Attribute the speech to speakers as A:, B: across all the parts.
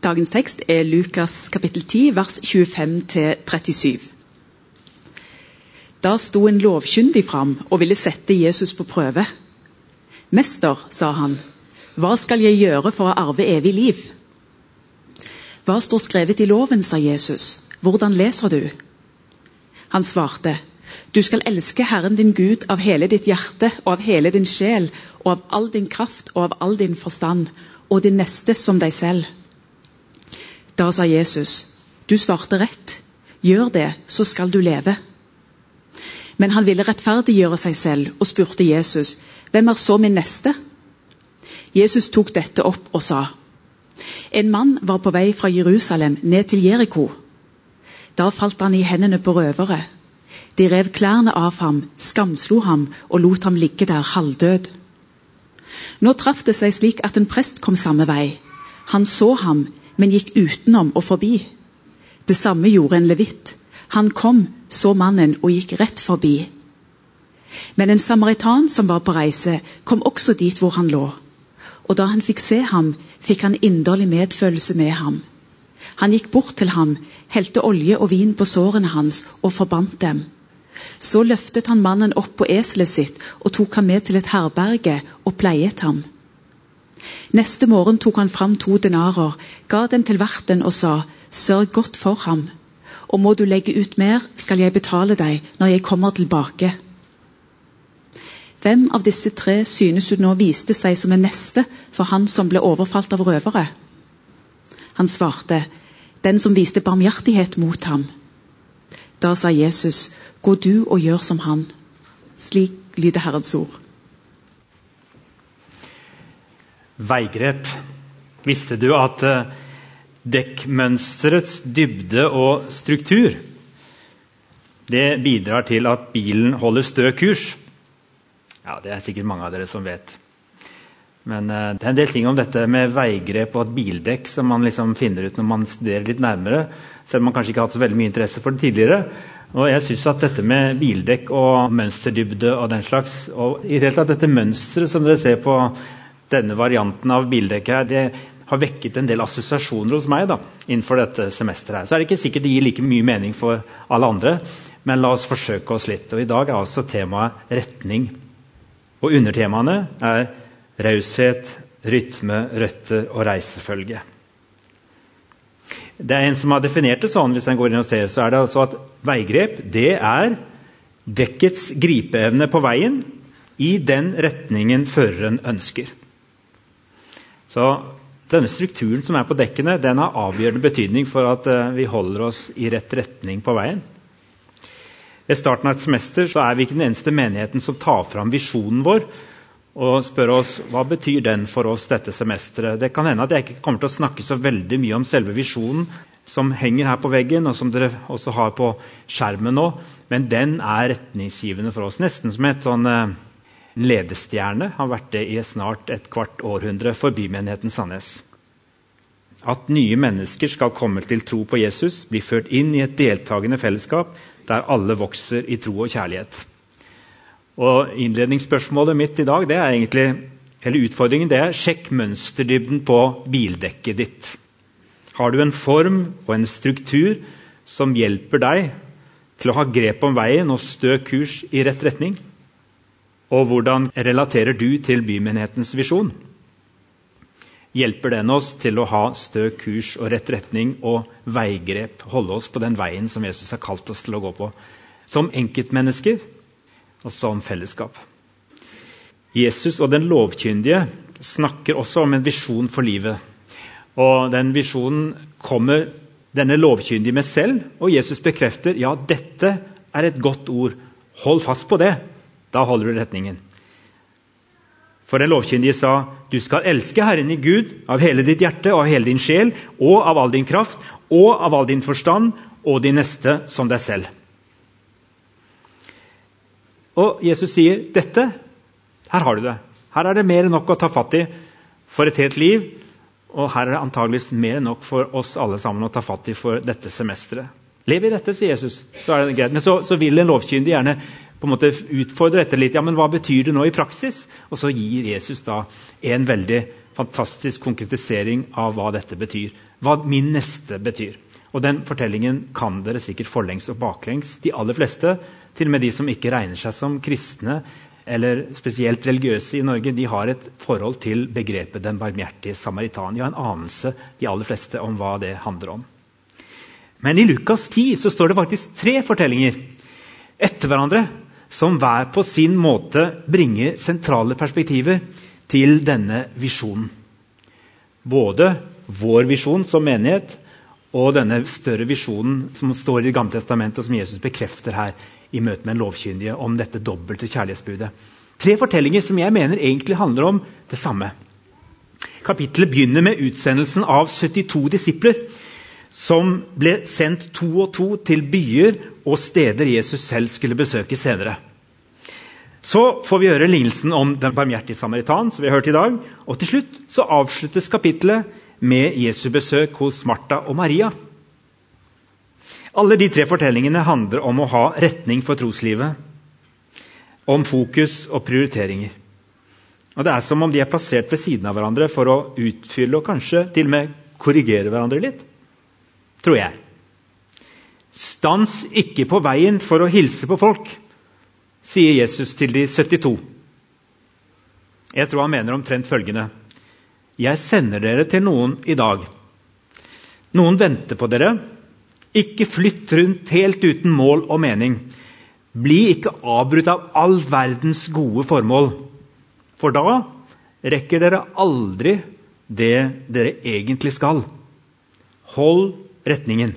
A: Dagens tekst er Lukas kapittel 10, vers 25-37. Da sto en lovkyndig fram og ville sette Jesus på prøve. Mester, sa han, hva skal jeg gjøre for å arve evig liv? Hva står skrevet i loven, sa Jesus. Hvordan leser du? Han svarte, du skal elske Herren din Gud av hele ditt hjerte og av hele din sjel og av all din kraft og av all din forstand, og din neste som deg selv. Da sa Jesus, du svarte rett. Gjør det, så skal du leve. Men han ville rettferdiggjøre seg selv og spurte Jesus, hvem er så min neste? Jesus tok dette opp og sa, en mann var på vei fra Jerusalem ned til Jeriko. Da falt han i hendene på røvere. De rev klærne av ham, skamslo ham og lot ham ligge der halvdød. Nå traff det seg slik at en prest kom samme vei. Han så ham, men gikk utenom og forbi. Det samme gjorde en levitt. Han kom, så mannen og gikk rett forbi. Men en samaritan som var på reise, kom også dit hvor han lå. Og da han fikk se ham, fikk han inderlig medfølelse med ham. Han gikk bort til ham, helte olje og vin på sårene hans og forbandt dem. Så løftet han mannen opp på eselet sitt og tok ham med til et herberge og pleiet ham. Neste morgen tok han fram to denarer, ga dem til verten og sa, sørg godt for ham, og må du legge ut mer, skal jeg betale deg når jeg kommer tilbake. Hvem av disse tre synes du nå viste seg som en neste for han som ble overfalt av røvere? Han svarte, den som viste barmhjertighet mot ham. Da sa Jesus, gå du og gjør som han. Slik lyder Herrens ord.
B: Veigrep. Visste du at eh, dekkmønsterets dybde og struktur det bidrar til at bilen holder stø kurs? Ja, Det er sikkert mange av dere som vet. Men uh, det er en del ting om dette med veigrep og et bildekk som man liksom finner ut når man studerer litt nærmere. Selv om man kanskje ikke har hatt så veldig mye interesse for det tidligere. Og jeg synes at dette med bildekk og mønsterdybde og den slags, og i det hele tatt dette mønsteret som dere ser på denne varianten av bildekket her, det har vekket en del assosiasjoner hos meg da, innenfor dette semesteret. her. Så er det ikke sikkert det gir like mye mening for alle andre, men la oss forsøke oss litt. Og I dag er altså temaet retning. Og undertemaene er raushet, rytme, røtter og reisefølge. Det er En som har definert det sånn, hvis en går inn og ser, så er det altså at veigrep det er dekkets gripeevne på veien i den retningen føreren ønsker. Så denne strukturen som er på dekkene, den har avgjørende betydning for at uh, vi holder oss i rett retning på veien. Ved starten av et semester så er vi ikke den eneste menigheten som tar fram visjonen vår og spør oss hva betyr den for oss dette semesteret. Det kan hende at jeg ikke kommer til å snakke så veldig mye om selve visjonen som henger her på veggen, og som dere også har på skjermen nå, men den er retningsgivende for oss. Nesten som et sånn uh, ledestjerne har vært det i snart et kvart århundre for bymenigheten Sandnes. At nye mennesker skal komme til tro på Jesus, blir ført inn i et deltakende fellesskap der alle vokser i tro og kjærlighet. Og Innledningsspørsmålet mitt i dag det er egentlig, eller utfordringen det er sjekk mønsterdybden på bildekket ditt. Har du en form og en struktur som hjelper deg til å ha grep om veien og stø kurs i rett retning? Og hvordan relaterer du til bymenighetens visjon? Hjelper den oss til å ha stø kurs og rett retning og veigrep? Holde oss på den veien som Jesus har kalt oss til å gå på. Som enkeltmennesker og som fellesskap. Jesus og den lovkyndige snakker også om en visjon for livet. Og Den visjonen kommer denne lovkyndige med selv, og Jesus bekrefter ja, dette er et godt ord. Hold fast på det. Da holder du retningen. For den lovkyndige sa, 'Du skal elske Herren i Gud av hele ditt hjerte og av hele din sjel' 'og av all din kraft og av all din forstand og din neste som deg selv'. Og Jesus sier, 'Dette, her har du det. Her er det mer enn nok å ta fatt i for et helt liv.' Og her er det antageligvis mer enn nok for oss alle sammen å ta fatt i for dette semesteret. Lev i dette, sier Jesus. Så er det greit. Men så, så vil en lovkyndig gjerne på en måte utfordre dette litt. ja, men Hva betyr det nå i praksis? Og så gir Jesus da en veldig fantastisk konkretisering av hva dette betyr. Hva min neste betyr. Og Den fortellingen kan dere sikkert forlengs og baklengs. De aller fleste, til og med de som ikke regner seg som kristne eller spesielt religiøse i Norge, de har et forhold til begrepet 'den barmhjertige samaritan'. De har en anelse, de aller fleste, om hva det handler om. Men i Lukas 10 så står det faktisk tre fortellinger etter hverandre som hver på sin måte bringer sentrale perspektiver til denne visjonen. Både vår visjon som menighet og denne større visjonen som står i Det gamle testamentet, og som Jesus bekrefter her i møte med en lovkyndige om dette dobbelte kjærlighetsbudet. Tre fortellinger som jeg mener egentlig handler om det samme. Kapittelet begynner med utsendelsen av 72 disipler, som ble sendt to og to til byer og steder Jesus selv skulle besøke senere. Så får vi høre lignelsen om den barmhjertige samaritan. som vi har hørt i dag, og Til slutt så avsluttes kapitlet med Jesu besøk hos Martha og Maria. Alle de tre fortellingene handler om å ha retning for troslivet, om fokus og prioriteringer. Og Det er som om de er plassert ved siden av hverandre for å utfylle og kanskje til og med korrigere hverandre litt, tror jeg. Stans ikke på veien for å hilse på folk sier Jesus til de 72. Jeg tror han mener omtrent følgende.: Jeg sender dere til noen i dag. Noen venter på dere. Ikke flytt rundt helt uten mål og mening. Bli ikke avbrutt av all verdens gode formål. For da rekker dere aldri det dere egentlig skal. Hold retningen.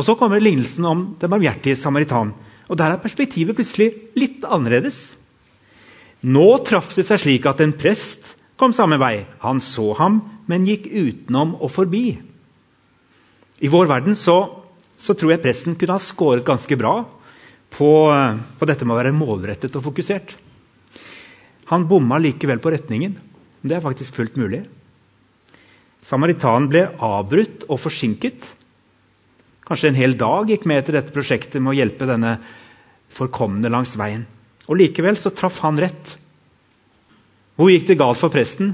B: Og Så kommer lignelsen om den barmhjertige samaritan. Og Der er perspektivet plutselig litt annerledes. Nå traff det seg slik at en prest kom samme vei. Han så ham, men gikk utenom og forbi. I vår verden så, så tror jeg presten kunne ha skåret ganske bra på, på, dette med å være målrettet og fokusert. Han bomma likevel på retningen. Det er faktisk fullt mulig. Samaritanen ble avbrutt og forsinket. Kanskje en hel dag gikk med til dette prosjektet med å hjelpe denne forkomne langs veien. Og Likevel så traff han rett. Hvor gikk det galt for presten?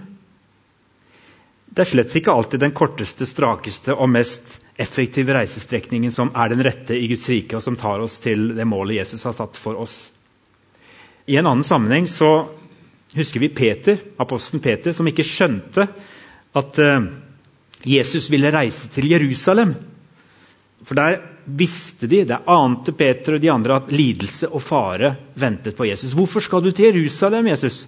B: Det er slett ikke alltid den korteste, strakeste og mest effektive reisestrekningen som er den rette i Guds rike, og som tar oss til det målet Jesus har satt for oss. I en annen sammenheng så husker vi Peter, apostelen Peter, som ikke skjønte at uh, Jesus ville reise til Jerusalem for der visste de, det ante Peter og de andre, at lidelse og fare ventet på Jesus. Hvorfor skal du til Jerusalem, Jesus?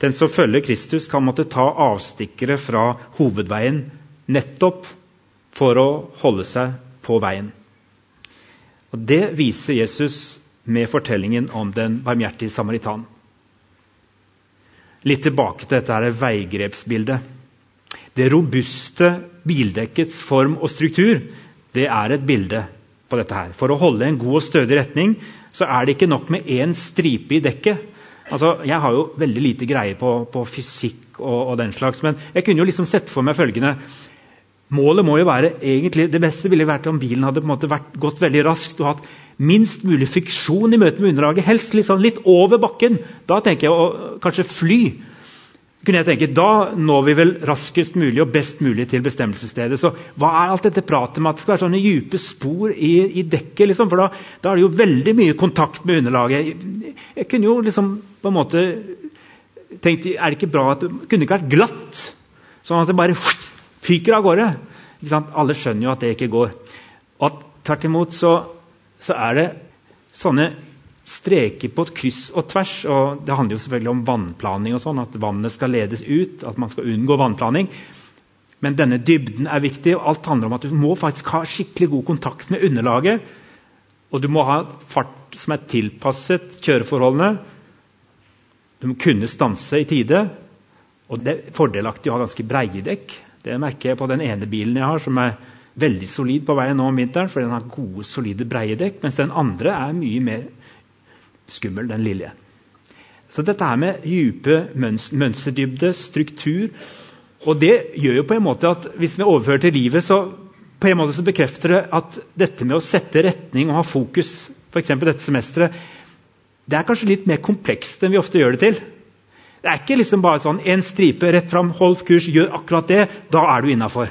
B: Den som følger Kristus, kan måtte ta avstikkere fra hovedveien nettopp for å holde seg på veien. Og Det viser Jesus med fortellingen om den barmhjertige samaritan. Litt tilbake til dette veigrepsbildet. Det robuste bildekkets form og struktur det er et bilde på dette. her. For å holde en god og stødig retning så er det ikke nok med én stripe i dekket. Altså, jeg har jo veldig lite greie på, på fysikk og, og, den slags, men jeg kunne jo liksom sett for meg følgende Målet må jo være egentlig, Det beste ville vært om bilen hadde på en måte vært, gått veldig raskt og hatt minst mulig fiksjon i møte med underlaget. Helst liksom litt over bakken. Da tenker jeg å kanskje fly kunne jeg tenke, Da når vi vel raskest mulig og best mulig til bestemmelsesstedet. Så hva er alt dette pratet med at det skal være sånne dype spor i, i dekket? Liksom? For da, da, er det jo veldig mye kontakt med underlaget. Jeg kunne jo liksom på en måte tenkt Er det ikke bra at det kunne ikke vært glatt? Sånn at det bare fyker av gårde. Alle skjønner jo at det ikke går. Og at tvert imot så, så er det sånne streker på et kryss og tvers. og Det handler jo selvfølgelig om vannplaning, og sånn, at vannet skal ledes ut. At man skal unngå vannplaning. Men denne dybden er viktig. og Alt handler om at du må faktisk ha skikkelig god kontakt med underlaget. Og du må ha fart som er tilpasset kjøreforholdene. Du må kunne stanse i tide. Og det er fordelaktig å ha ganske breie dekk. Det merker jeg på den ene bilen jeg har, som er veldig solid på veien nå om vinteren. for den har gode, solide breie dekk, Mens den andre er mye mer skummel, den lille. Så dette her med dype mønsterdybde, struktur og Det gjør jo på en måte at hvis vi overfører til livet, så på en måte så bekrefter det at dette med å sette retning og ha fokus, f.eks. dette semesteret, det er kanskje litt mer komplekst enn vi ofte gjør det til. Det er ikke liksom bare sånn en stripe rett fram, hold kurs, gjør akkurat det. Da er du innafor.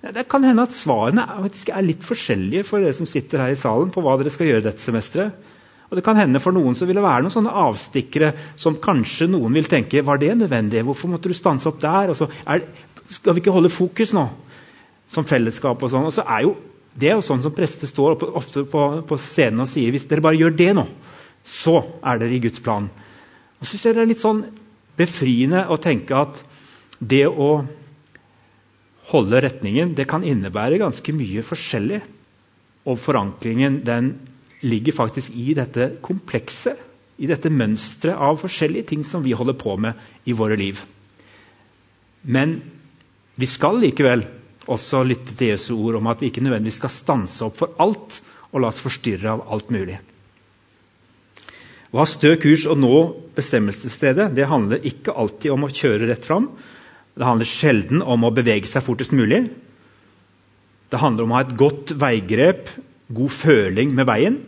B: Det kan hende at svarene er litt forskjellige for dere som sitter her i salen. på hva dere skal gjøre dette semesteret. Og det kan hende For noen så vil det være noen sånne avstikkere som kanskje noen vil tenke var det nødvendig. Hvorfor måtte du stanse opp der? Er, skal vi ikke holde fokus nå? Som fellesskap og sånn. Og så er jo, Det er jo sånn som prester står ofte på, på scenen og sier hvis dere bare gjør det nå, så er dere i Guds plan. Og så synes jeg Det er litt sånn befriende å tenke at det å holde retningen det kan innebære ganske mye forskjellig. Og forankringen den ligger faktisk i dette komplekse, i dette mønsteret av forskjellige ting som vi holder på med i våre liv. Men vi skal likevel også lytte til Jesu ord om at vi ikke nødvendigvis skal stanse opp for alt og la oss forstyrre av alt mulig. Å ha stø kurs og nå bestemmelsesstedet det handler ikke alltid om å kjøre rett fram. Det handler sjelden om å bevege seg fortest mulig. Det handler om å ha et godt veigrep, god føling med veien.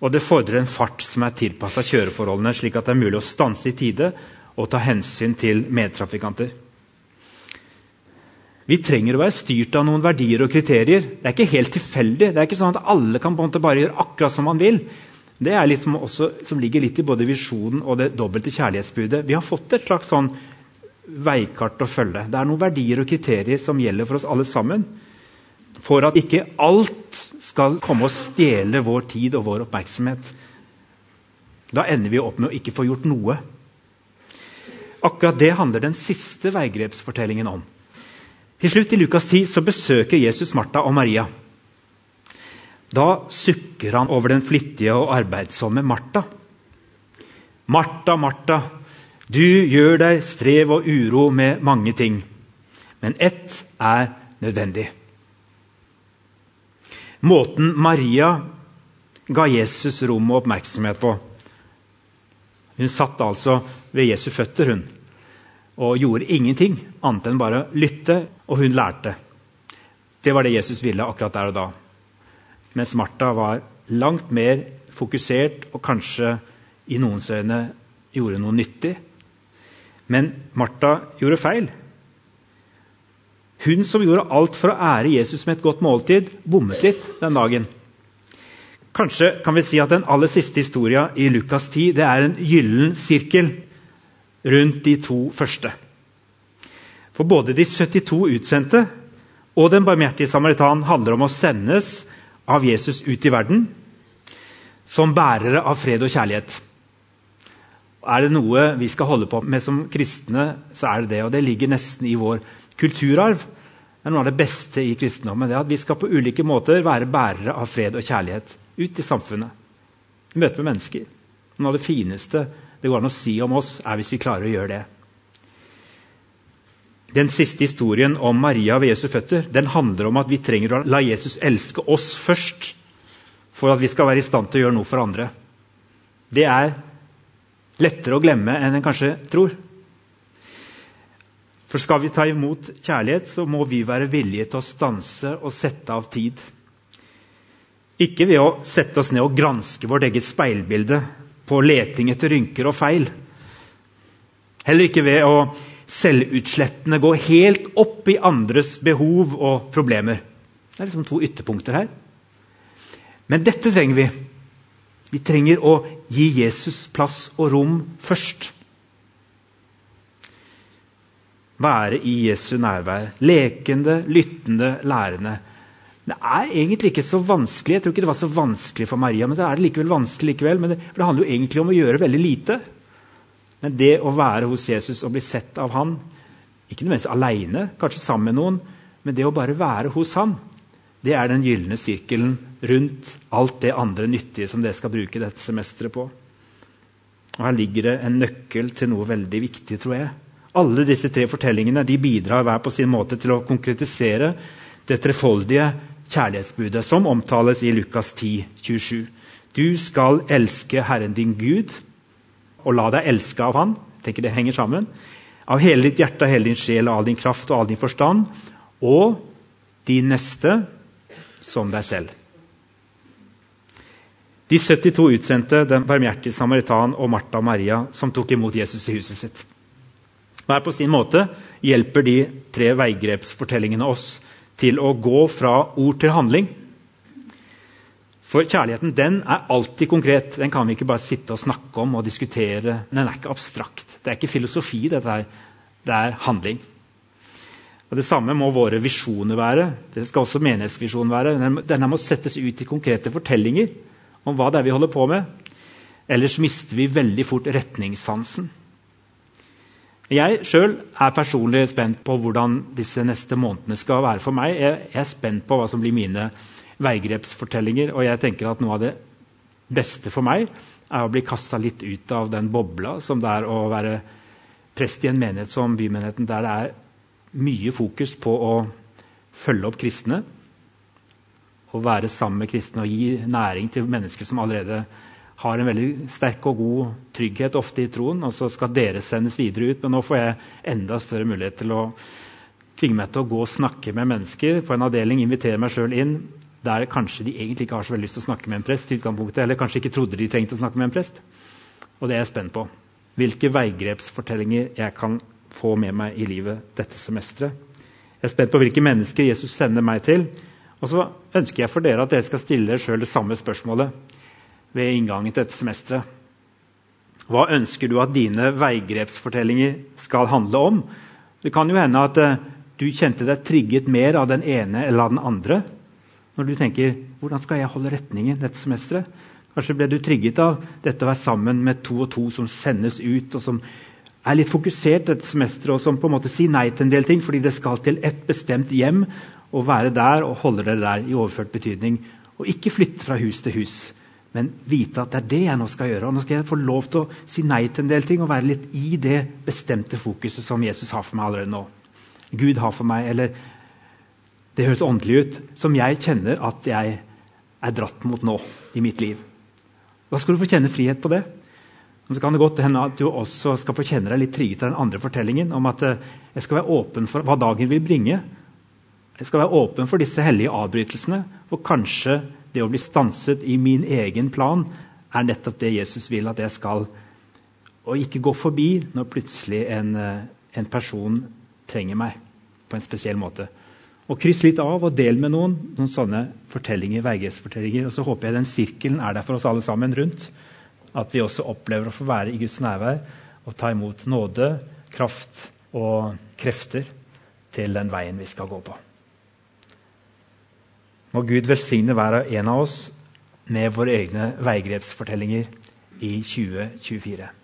B: Og det fordrer en fart som er tilpassa kjøreforholdene, slik at det er mulig å stanse i tide og ta hensyn til medtrafikanter. Vi trenger å være styrt av noen verdier og kriterier. Det er ikke helt tilfeldig. Det er ikke sånn at alle kan bare gjøre akkurat som man vil. Det er liksom også, som ligger litt i både visjonen og det dobbelte kjærlighetsbudet. Vi har fått et slags sånn veikart å følge. Det er noen verdier og kriterier som gjelder for oss alle sammen. For at ikke alt skal komme og stjele vår tid og vår oppmerksomhet. Da ender vi opp med å ikke få gjort noe. Akkurat det handler den siste veigrepsfortellingen om. Til slutt i Lukas 10 så besøker Jesus Martha og Maria. Da sukker han over den flittige og arbeidsomme Martha. Martha, Martha, du gjør deg strev og uro med mange ting, men ett er nødvendig. Måten Maria ga Jesus rom og oppmerksomhet på Hun satt altså ved Jesu føtter hun, og gjorde ingenting annet enn bare lytte, og hun lærte. Det var det Jesus ville akkurat der og da. Mens Martha var langt mer fokusert og kanskje i noens øyne gjorde noe nyttig men Martha gjorde feil. Hun som gjorde alt for å ære Jesus med et godt måltid, bommet litt den dagen. Kanskje kan vi si at den aller siste historia i Lukas 10 det er en gyllen sirkel rundt de to første. For både de 72 utsendte og den barmhjertige samaritan handler om å sendes av Jesus ut i verden som bærere av fred og kjærlighet. Er det noe vi skal holde på med som kristne, så er det det. Og det ligger nesten i vår kulturarv. Det er noe av det beste i kristendommen. det at Vi skal på ulike måter være bærere av fred og kjærlighet ut i samfunnet. I møte med mennesker. Noe av det fineste det går an å si om oss, er hvis vi klarer å gjøre det. Den siste historien om Maria ved Jesu føtter den handler om at vi trenger å la Jesus elske oss først for at vi skal være i stand til å gjøre noe for andre. Det er lettere å glemme enn en kanskje tror. For skal vi ta imot kjærlighet, så må vi være villige til å stanse og sette av tid. Ikke ved å sette oss ned og granske vårt eget speilbilde på leting etter rynker og feil. Heller ikke ved å selvutslettende gå helt opp i andres behov og problemer. Det er liksom to ytterpunkter her. Men dette trenger vi. Vi trenger å gi Jesus plass og rom først. Være i Jesu nærvær. Lekende, lyttende, lærende. Det er egentlig ikke så vanskelig. Jeg tror ikke det var så vanskelig for Maria, men det er likevel vanskelig likevel. Men det, for det handler jo egentlig om å gjøre veldig lite. Men det å være hos Jesus og bli sett av han, ikke nødvendigvis alene, kanskje sammen med noen, men det å bare være hos han, det er den gylne sirkelen rundt alt det andre nyttige som dere skal bruke dette semesteret på. Og Her ligger det en nøkkel til noe veldig viktig, tror jeg. Alle disse tre fortellingene bidrar hver på sin måte til å konkretisere det trefoldige kjærlighetsbudet som omtales i Lukas 10, 27. Du skal elske Herren din Gud og la deg elske av Han. Jeg tenker Det henger sammen. Av hele ditt hjerte, hele din sjel, og all din kraft og all din forstand. Og din neste som deg selv. De 72 utsendte, den barmhjertige samaritan og Martha og Maria, som tok imot Jesus i huset sitt. Hver på sin måte hjelper de tre veigrepsfortellingene oss til å gå fra ord til handling. For kjærligheten den er alltid konkret. Den kan vi ikke bare sitte og snakke om og diskutere. Den er ikke abstrakt. Det er ikke filosofi, dette her. Det er handling. Og Det samme må våre visjoner være. Det skal også menighetsvisjonen være. Denne må settes ut i konkrete fortellinger om hva det er vi holder på med. Ellers mister vi veldig fort retningssansen. Jeg sjøl er personlig spent på hvordan disse neste månedene skal være for meg. Jeg er spent på hva som blir mine veigrepsfortellinger. Og jeg tenker at noe av det beste for meg er å bli kasta litt ut av den bobla som det er å være prest i en menighet som bymenigheten, der det er mye fokus på å følge opp kristne. Å være sammen med kristne og gi næring til mennesker som allerede har en veldig sterk og god trygghet ofte i troen. Og så skal dere sendes videre ut. Men nå får jeg enda større mulighet til å tvinge meg til å gå og snakke med mennesker på en avdeling, invitere meg sjøl inn der kanskje de egentlig ikke har så veldig lyst til å snakke med en prest, eller kanskje ikke trodde de trengte å snakke med en prest. Og det er jeg spent på. Hvilke veigrepsfortellinger jeg kan få med meg i livet dette semesteret. Jeg er spent på hvilke mennesker Jesus sender meg til. Og så ønsker jeg for dere at dere skal stille dere sjøl det samme spørsmålet ved inngangen til dette semesteret. Hva ønsker du at dine veigrepsfortellinger skal handle om? Det kan jo hende at uh, du kjente deg trigget mer av den ene eller av den andre. Når du tenker 'hvordan skal jeg holde retningen dette semesteret'? Kanskje ble du trigget av dette å være sammen med to og to som sendes ut, og som er litt fokusert dette semesteret, og som på en måte sier nei til en del ting fordi det skal til et bestemt hjem og være der og holde dere der i overført betydning. Og ikke flytte fra hus til hus, men vite at det er det jeg nå skal gjøre. Og nå skal jeg få lov til å si nei til en del ting og være litt i det bestemte fokuset som Jesus har for meg allerede nå. Gud har for meg, eller det høres åndelig ut, som jeg kjenner at jeg er dratt mot nå i mitt liv. Da skal du få kjenne frihet på det. Men så kan det godt hende at du også skal få kjenne deg litt trigget av den andre fortellingen om at eh, jeg skal være åpen for hva dagen vil bringe. Jeg skal være åpen for disse hellige avbrytelsene. For kanskje det å bli stanset i min egen plan er nettopp det Jesus vil at jeg skal. Og ikke gå forbi når plutselig en, eh, en person trenger meg på en spesiell måte. Og Kryss litt av og del med noen noen sånne fortellinger, veigrepsfortellinger. Og så håper jeg den sirkelen er der for oss alle sammen rundt. At vi også opplever å få være i Guds nærvær og ta imot nåde, kraft og krefter til den veien vi skal gå på. Må Gud velsigne hver og en av oss med våre egne veigrepsfortellinger i 2024.